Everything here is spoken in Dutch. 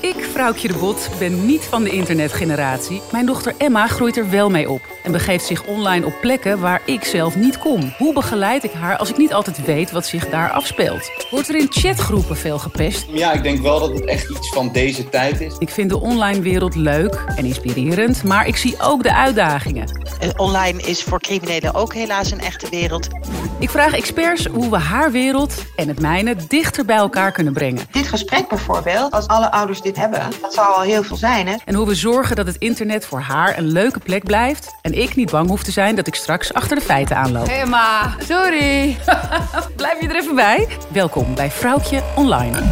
Ik, Vrouwtje de Bot, ben niet van de internetgeneratie. Mijn dochter Emma groeit er wel mee op en begeeft zich online op plekken waar ik zelf niet kom. Hoe begeleid ik haar als ik niet altijd weet wat zich daar afspeelt? Wordt er in chatgroepen veel gepest? Ja, ik denk wel dat het echt iets van deze tijd is. Ik vind de online wereld leuk en inspirerend, maar ik zie ook de uitdagingen. Eh, Online is voor criminelen ook helaas een echte wereld. Ik vraag experts hoe we haar wereld en het mijne dichter bij elkaar kunnen brengen. Dit gesprek bijvoorbeeld, als alle ouders dit hebben, dat zou al heel veel zijn. Hè? En hoe we zorgen dat het internet voor haar een leuke plek blijft. En ik niet bang hoef te zijn dat ik straks achter de feiten aanloop. Emma, sorry. Blijf je er even bij? Welkom bij Vrouwtje Online.